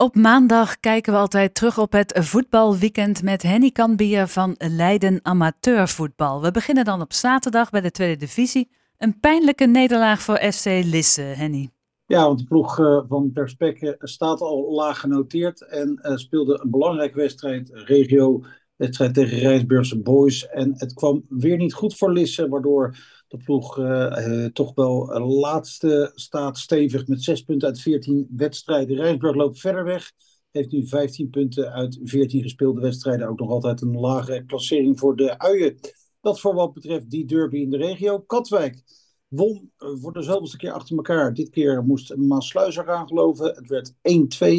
Op maandag kijken we altijd terug op het voetbalweekend met Henny Kanbier van Leiden Amateurvoetbal. We beginnen dan op zaterdag bij de tweede divisie. Een pijnlijke nederlaag voor SC Lisse, Henny. Ja, want de ploeg uh, van Perspecke staat al laag genoteerd en uh, speelde een belangrijke wedstrijd, regio wedstrijd tegen Rijnsburgse Boys. En het kwam weer niet goed voor Lisse, waardoor de ploeg uh, toch wel laatste staat stevig met zes punten uit 14 wedstrijden. Rijnsburg loopt verder weg. Heeft nu 15 punten uit 14 gespeelde wedstrijden. Ook nog altijd een lage klassering voor de uien. Dat voor wat betreft die derby in de regio. Katwijk won voor de zoveelste keer achter elkaar. Dit keer moest Maasluis eraan geloven. Het werd 1-2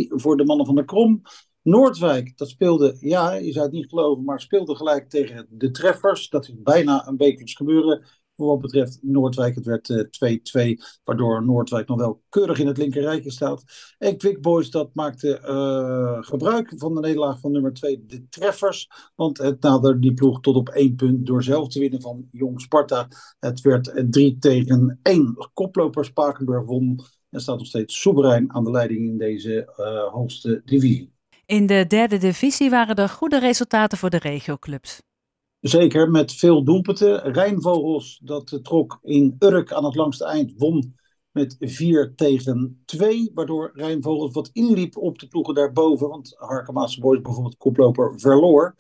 voor de mannen van de Krom. Noordwijk, dat speelde, ja, je zou het niet geloven, maar speelde gelijk tegen de treffers. Dat is bijna een wekelijks gebeuren. Wat betreft Noordwijk, het werd 2-2, uh, waardoor Noordwijk nog wel keurig in het linkerrijtje staat. En Quick Boys, dat maakte uh, gebruik van de nederlaag van nummer 2, de treffers. Want het naderde die ploeg tot op één punt door zelf te winnen van Jong Sparta. Het werd 3 tegen 1. Koploper Spakenburg won en staat nog steeds soeverein aan de leiding in deze hoogste divisie. In de derde divisie waren er goede resultaten voor de regioclubs. Zeker, met veel doelpunten. Rijnvogels, dat trok in Urk aan het langste eind, won met 4 tegen 2. Waardoor Rijnvogels wat inliep op de ploegen daarboven. Want Harkemaatse Boys bijvoorbeeld koploper verloor.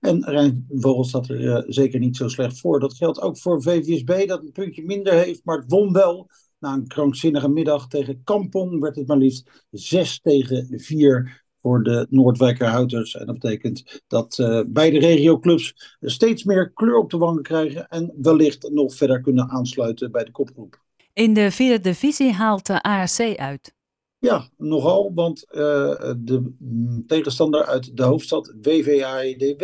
En Rijnvogels zat er uh, zeker niet zo slecht voor. Dat geldt ook voor VVSB, dat een puntje minder heeft. Maar het won wel. Na een krankzinnige middag tegen Kampong werd het maar liefst 6 tegen 4 voor de Noordwijkerhouters. En dat betekent dat uh, beide regioclubs steeds meer kleur op de wangen krijgen en wellicht nog verder kunnen aansluiten bij de kopgroep. In de vierde divisie haalt de ARC uit. Ja, nogal, want uh, de tegenstander uit de hoofdstad, WVAEDW,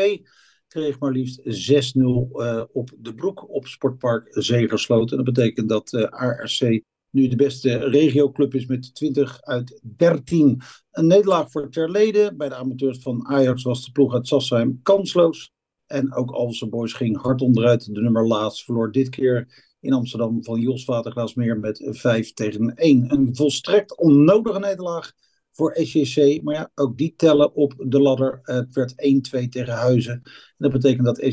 kreeg maar liefst 6-0 uh, op de broek op Sportpark Zegersloot. En dat betekent dat uh, ARC nu de beste regioclub is met 20 uit 13. Een nederlaag voor Terlede. Bij de amateurs van Ajax was de ploeg uit Sassheim kansloos. En ook Alse Boys ging hard onderuit. De nummer laatst verloor dit keer in Amsterdam van Jos Waterglasmeer met 5 tegen 1. Een volstrekt onnodige nederlaag voor SJC. Maar ja, ook die tellen op de ladder. Het werd 1-2 tegen Huizen. En dat betekent dat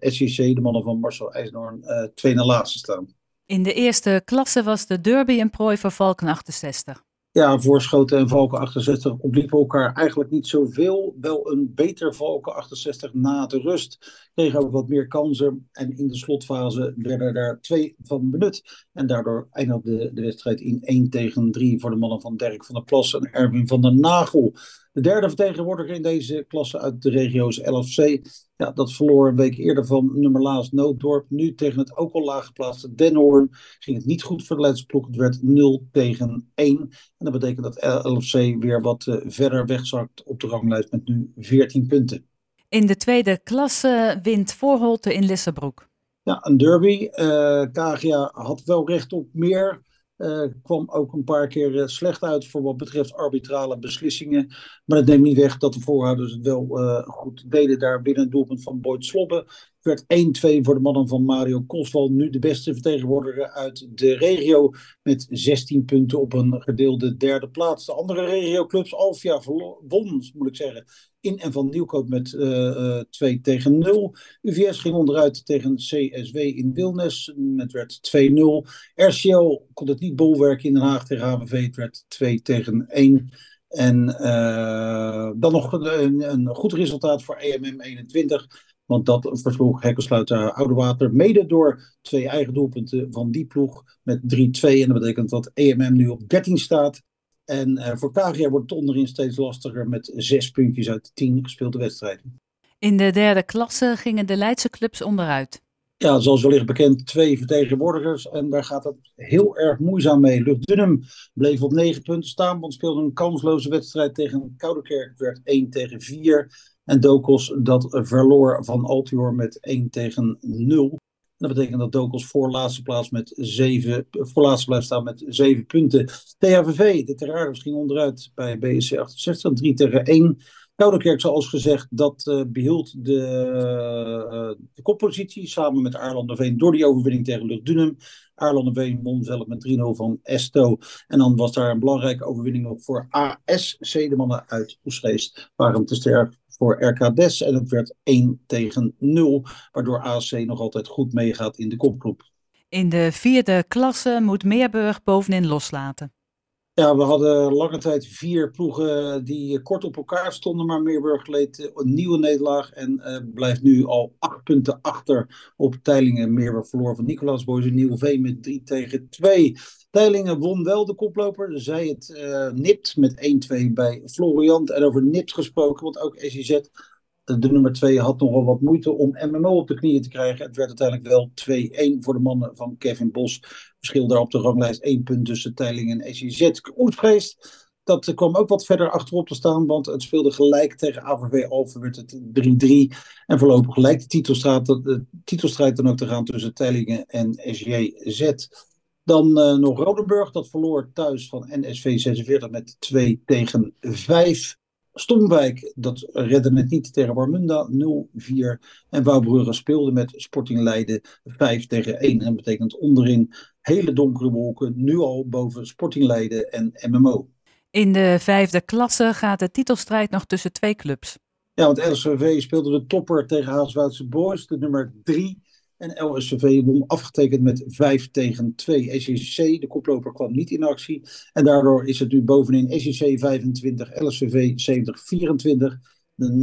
SJC, de mannen van Marcel IJsnoorn, uh, twee na laatste staan. In de eerste klasse was de derby een prooi voor Valken 68. Ja, Voorschoten en Valken 68 opliepen elkaar eigenlijk niet zoveel. Wel een beter Valken 68 na de rust. Kregen ook wat meer kansen. En in de slotfase werden er twee van benut. En daardoor eindigde de wedstrijd in 1 tegen 3 voor de mannen van Dirk van der Plas en Erwin van der Nagel. De derde vertegenwoordiger in deze klasse uit de regio's LFC. Ja, dat verloor een week eerder van nummer laatst Nooddorp. Nu tegen het ook al laag geplaatste Denhoorn ging het niet goed voor de Leidse ploeg. Het werd 0 tegen 1. En dat betekent dat LFC weer wat uh, verder wegzakt op de ranglijst met nu 14 punten. In de tweede klasse wint Voorholte in Lissabroek. Ja, een derby. Uh, Kagia had wel recht op meer. Uh, kwam ook een paar keer uh, slecht uit voor wat betreft arbitrale beslissingen. Maar dat neemt niet weg dat de voorhouders het wel uh, goed deden daar binnen het doelpunt van Boyd Slobbe. Werd 1-2 voor de mannen van Mario Koswal. Nu de beste vertegenwoordiger uit de regio met 16 punten op een gedeelde derde plaats. De andere regioclubs, Alfia won, moet ik zeggen, in en van Nieuwkoop met uh, 2 tegen 0. UVS ging onderuit tegen CSW in Wilnes. Het werd 2-0. RCL kon het niet bolwerken in Den Haag tegen HVV. Het werd 2 tegen 1. En uh, dan nog een, een, goed resultaat voor EMM 21. Want dat versloeg Hekkensluiter Oudewater. Mede door twee eigen doelpunten van die ploeg met 3-2. En dat betekent dat EMM nu op 13 staat. En uh, voor KGR wordt het onderin steeds lastiger met zes puntjes uit tien gespeelde wedstrijden. In de derde klasse gingen de Leidse clubs onderuit. Ja, zoals wellicht bekend, twee vertegenwoordigers. En daar gaat het heel erg moeizaam mee. Lucht Dunham bleef op negen punten staan, want speelde een kansloze wedstrijd tegen Kouderkerk. Het werd 1 tegen 4. En Dokos dat verloor van Altior met 1 tegen 0. Dat betekent dat Dokos voor laatste plaats met zeven, voor laatste blijft staan met zeven punten. THVV, de Terraris ging onderuit bij BSC 68, 3 tegen 1. Koudenkerk, zoals gezegd, dat uh, behield de, uh, de koppositie samen met Veen door die overwinning tegen Luchtdunum. Veen won zelf met 3-0 van Esto. En dan was daar een belangrijke overwinning ook voor ASC. De mannen uit Oesgeest waren te sterk voor RK Des. En het werd 1 tegen 0, waardoor ASC nog altijd goed meegaat in de kopgroep. In de vierde klasse moet Meerburg bovenin loslaten. Ja, we hadden lange tijd vier ploegen die kort op elkaar stonden, maar Meerburg leed een nieuwe nederlaag en blijft nu al acht punten achter op Teilingen. Meerburg verloor van Nicolaas Boys in Nieuweveen met 3 tegen 2. Teilingen won wel de koploper, zij het uh, nipt met 1-2 bij Floriant. En over nipt gesproken, want ook SIZ de nummer 2 had nogal wat moeite om MMO op de knieën te krijgen. Het werd uiteindelijk wel 2-1 voor de mannen van Kevin Bos. Verschil daar op de ranglijst 1 punt tussen Teiling en SCZ. Oestgeest, dat kwam ook wat verder achterop te staan, want het speelde gelijk tegen AVV Alphen, werd het 3-3. En voorlopig lijkt de titelstrijd, de titelstrijd dan ook te gaan tussen Teilingen en SJZ. Dan uh, nog Rodenburg, dat verloor thuis van NSV 46 met 2 tegen 5. Stomwijk, dat redde het niet tegen Warmunda 0-4. En Wouwbrugge speelde met Sporting Leiden 5 tegen 1. En dat betekent onderin hele donkere wolken, nu al boven Sporting Leiden en MMO. In de vijfde klasse gaat de titelstrijd nog tussen twee clubs. Ja, want LSVV speelde de topper tegen Haaswoudse Boys, de nummer 3. En LSVV won afgetekend met 5 tegen 2. SEC, de koploper, kwam niet in actie. En daardoor is het nu bovenin SEC 25, LSVV 70, 24.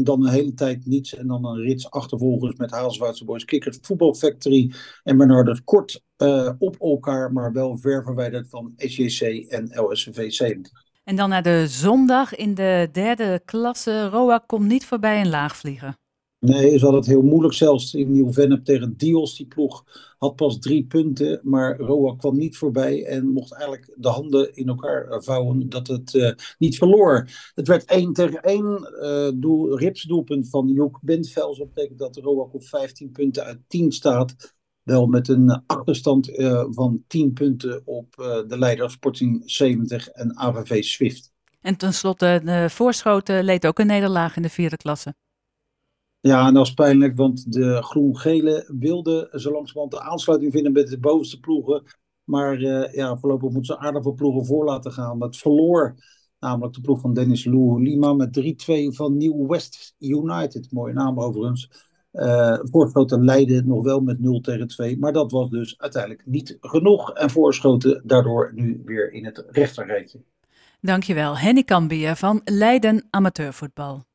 Dan een hele tijd niets. En dan een rits achtervolgers met Haalswaardse Boys, Kickers, Football Factory en Bernardus kort uh, op elkaar, maar wel ver verwijderd van SJC en LSVV 70. En dan naar de zondag in de derde klasse. Roa komt niet voorbij een laagvlieger. Nee, ze hadden het heel moeilijk zelfs in Nieuw-Vennep tegen Dios. Die ploeg had pas drie punten, maar Roa kwam niet voorbij en mocht eigenlijk de handen in elkaar vouwen dat het uh, niet verloor. Het werd 1 tegen 1, uh, eh, doel, ripsdoelpunt van Joek Bentvels. Dat betekent dat Roa op 15 punten uit 10 staat. Wel met een achterstand uh, van 10 punten op de leider Sporting 70 en AVV Swift. En tenslotte, de Voorschoten leed ook een nederlaag in de vierde klasse. Ja, en dat is pijnlijk, want de groen-gele wilde zo langzamerhand de aansluiting vinden met de bovenste ploegen. Maar uh, ja, voorlopig moeten ze aardig veel ploegen voor laten gaan. Het verloor namelijk de ploeg van Dennis Lou Lima met 3-2 van New West United. Mooie naam overigens. Uh, Voorschoten leidde nog wel met 0 tegen 2. Maar dat was dus uiteindelijk niet genoeg. En Voorschoten daardoor nu weer in het rechterrijtje. Dankjewel, Henny Kambier van Leiden Amateurvoetbal.